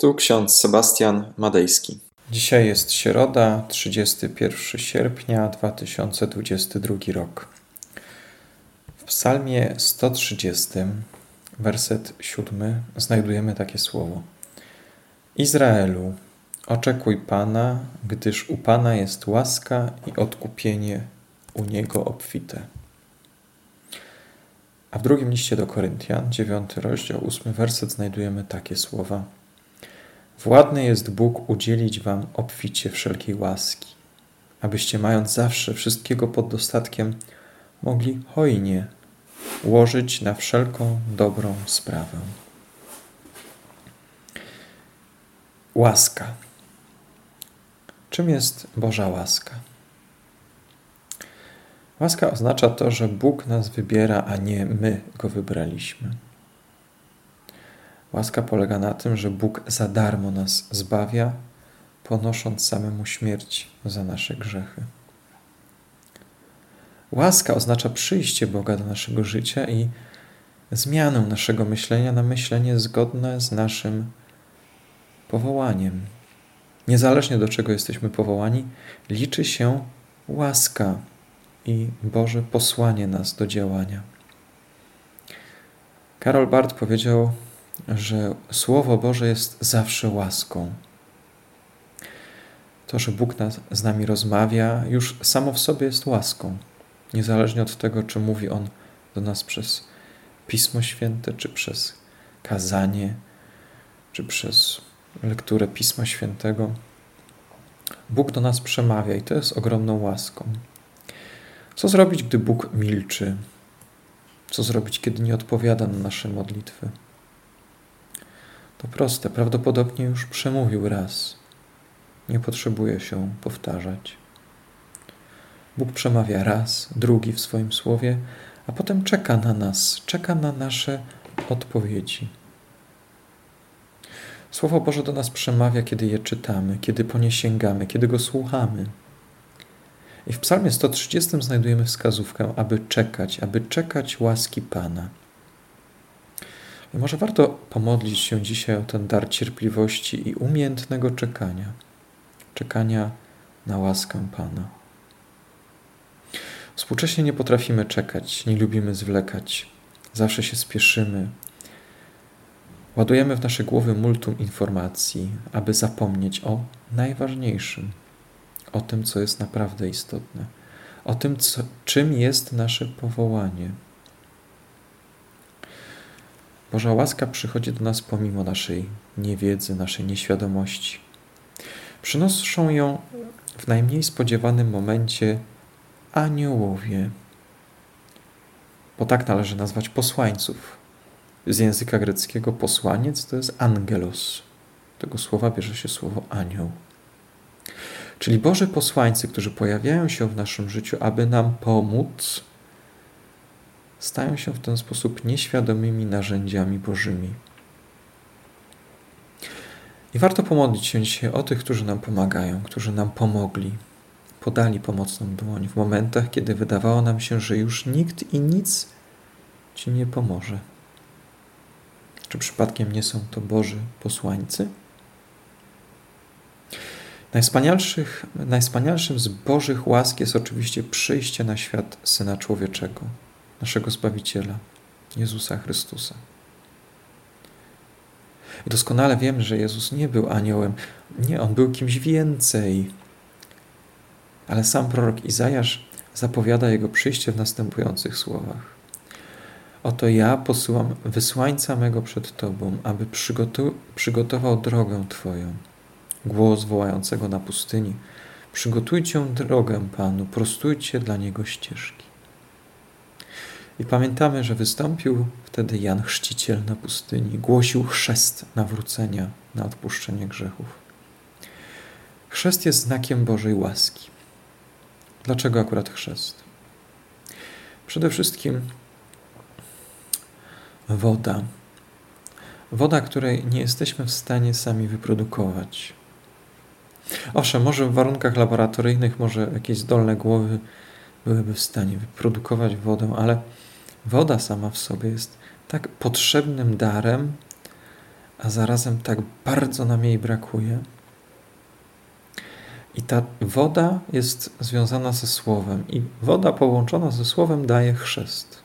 Tu ksiądz Sebastian Madejski. Dzisiaj jest środa, 31 sierpnia 2022 rok. W Psalmie 130, werset 7, znajdujemy takie słowo: Izraelu, oczekuj Pana, gdyż u Pana jest łaska i odkupienie u niego obfite. A w drugim liście do Koryntian, 9 rozdział, 8 werset, znajdujemy takie słowa: Władny jest Bóg udzielić Wam obficie wszelkiej łaski, abyście mając zawsze wszystkiego pod dostatkiem, mogli hojnie łożyć na wszelką dobrą sprawę. Łaska. Czym jest Boża łaska? Łaska oznacza to, że Bóg nas wybiera, a nie my go wybraliśmy. Łaska polega na tym, że Bóg za darmo nas zbawia, ponosząc samemu śmierć za nasze grzechy. Łaska oznacza przyjście Boga do naszego życia i zmianę naszego myślenia na myślenie zgodne z naszym powołaniem. Niezależnie do czego jesteśmy powołani, liczy się łaska i Boże posłanie nas do działania. Karol Barth powiedział, że Słowo Boże jest zawsze łaską. To, że Bóg nas, z nami rozmawia, już samo w sobie jest łaską, niezależnie od tego, czy mówi On do nas przez Pismo Święte, czy przez kazanie, czy przez lekturę Pisma Świętego. Bóg do nas przemawia i to jest ogromną łaską. Co zrobić, gdy Bóg milczy? Co zrobić, kiedy nie odpowiada na nasze modlitwy? To proste, prawdopodobnie już przemówił raz. Nie potrzebuje się powtarzać. Bóg przemawia raz, drugi w swoim słowie, a potem czeka na nas, czeka na nasze odpowiedzi. Słowo Boże do nas przemawia, kiedy je czytamy, kiedy po nie sięgamy, kiedy go słuchamy. I w Psalmie 130 znajdujemy wskazówkę, aby czekać, aby czekać łaski Pana. I może warto pomodlić się dzisiaj o ten dar cierpliwości i umiejętnego czekania, czekania na łaskę Pana. Współcześnie nie potrafimy czekać, nie lubimy zwlekać, zawsze się spieszymy. Ładujemy w nasze głowy multum informacji, aby zapomnieć o najważniejszym o tym, co jest naprawdę istotne, o tym, co, czym jest nasze powołanie. Boża łaska przychodzi do nas pomimo naszej niewiedzy, naszej nieświadomości. Przynoszą ją w najmniej spodziewanym momencie aniołowie, bo tak należy nazwać posłańców. Z języka greckiego posłaniec to jest angelos. Tego słowa bierze się słowo anioł. Czyli Boży posłańcy, którzy pojawiają się w naszym życiu, aby nam pomóc, stają się w ten sposób nieświadomymi narzędziami Bożymi. I warto pomodlić się dzisiaj o tych, którzy nam pomagają, którzy nam pomogli, podali pomocną dłoń w momentach, kiedy wydawało nam się, że już nikt i nic Ci nie pomoże. Czy przypadkiem nie są to Boży posłańcy? Najwspanialszych, najwspanialszym z Bożych łask jest oczywiście przyjście na świat Syna Człowieczego, naszego Zbawiciela, Jezusa Chrystusa. I doskonale wiemy, że Jezus nie był aniołem. Nie, on był kimś więcej. Ale sam prorok Izajasz zapowiada jego przyjście w następujących słowach. Oto ja posyłam wysłańca mego przed Tobą, aby przygotował drogę Twoją głos wołającego na pustyni: Przygotujcie drogę Panu, prostujcie dla niego ścieżki. I pamiętamy, że wystąpił wtedy Jan Chrzciciel na pustyni, głosił chrzest nawrócenia na odpuszczenie grzechów. Chrzest jest znakiem Bożej łaski. Dlaczego akurat chrzest? Przede wszystkim woda. Woda, której nie jesteśmy w stanie sami wyprodukować. Owszem, może w warunkach laboratoryjnych, może jakieś zdolne głowy byłyby w stanie wyprodukować wodę, ale woda sama w sobie jest tak potrzebnym darem, a zarazem tak bardzo nam jej brakuje. I ta woda jest związana ze słowem, i woda połączona ze słowem daje chrzest.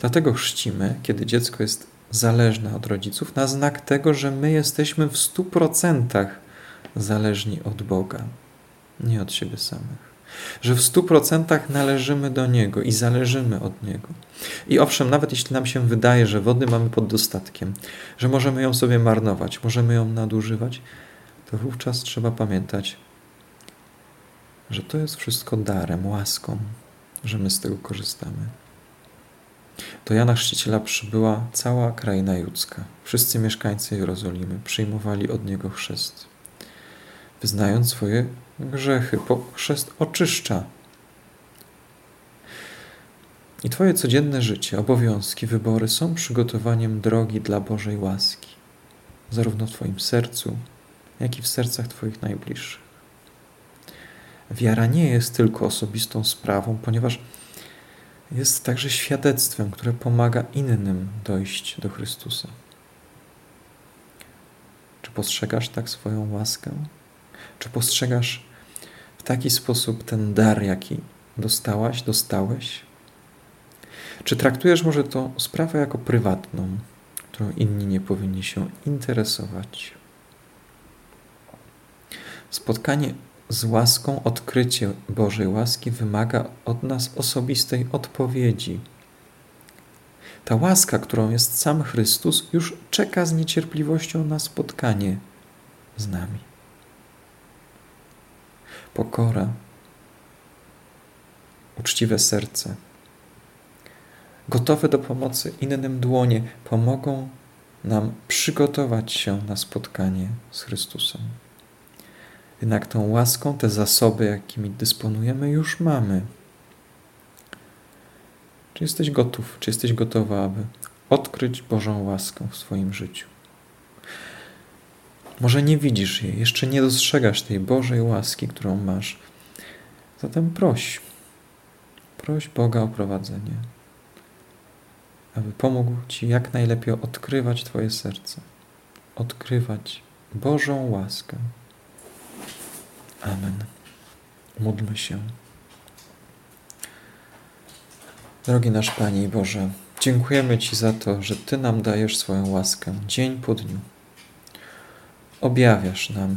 Dlatego chrzcimy, kiedy dziecko jest zależne od rodziców, na znak tego, że my jesteśmy w stu procentach zależni od Boga, nie od siebie samych. Że w stu procentach należymy do Niego i zależymy od Niego. I owszem, nawet jeśli nam się wydaje, że wody mamy pod dostatkiem, że możemy ją sobie marnować, możemy ją nadużywać, to wówczas trzeba pamiętać, że to jest wszystko darem, łaską, że my z tego korzystamy. Do Jana Chrzciciela przybyła cała kraina judzka. Wszyscy mieszkańcy Jerozolimy przyjmowali od niego chrzest. Wyznając swoje grzechy, bo chrzest oczyszcza. I Twoje codzienne życie, obowiązki, wybory są przygotowaniem drogi dla Bożej łaski, zarówno w Twoim sercu, jak i w sercach Twoich najbliższych. Wiara nie jest tylko osobistą sprawą, ponieważ jest także świadectwem, które pomaga innym dojść do Chrystusa. Czy postrzegasz tak swoją łaskę? Czy postrzegasz w taki sposób ten dar, jaki dostałaś, dostałeś? Czy traktujesz może to sprawę jako prywatną, którą inni nie powinni się interesować? Spotkanie z łaską, odkrycie Bożej łaski wymaga od nas osobistej odpowiedzi. Ta łaska, którą jest sam Chrystus, już czeka z niecierpliwością na spotkanie z nami. Pokora, uczciwe serce, gotowe do pomocy innym dłonie pomogą nam przygotować się na spotkanie z Chrystusem. Jednak tą łaską, te zasoby, jakimi dysponujemy, już mamy. Czy jesteś gotów, czy jesteś gotowa, aby odkryć Bożą łaskę w swoim życiu? Może nie widzisz jej, jeszcze nie dostrzegasz tej Bożej łaski, którą masz. Zatem proś, proś Boga o prowadzenie, aby pomógł Ci jak najlepiej odkrywać Twoje serce, odkrywać Bożą łaskę. Amen. Módlmy się. Drogi nasz Panie i Boże, dziękujemy Ci za to, że Ty nam dajesz swoją łaskę dzień po dniu. Objawiasz nam,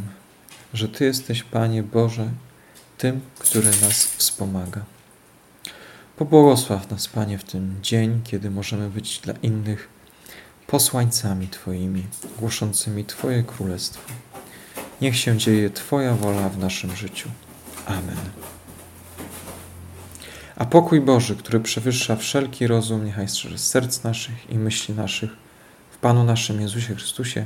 że Ty jesteś, Panie Boże, tym, który nas wspomaga. Pobłogosław nas, Panie, w ten dzień, kiedy możemy być dla innych posłańcami Twoimi, głoszącymi Twoje królestwo. Niech się dzieje Twoja wola w naszym życiu. Amen. A pokój Boży, który przewyższa wszelki rozum, niechaj strzeże serc naszych i myśli naszych w Panu naszym Jezusie Chrystusie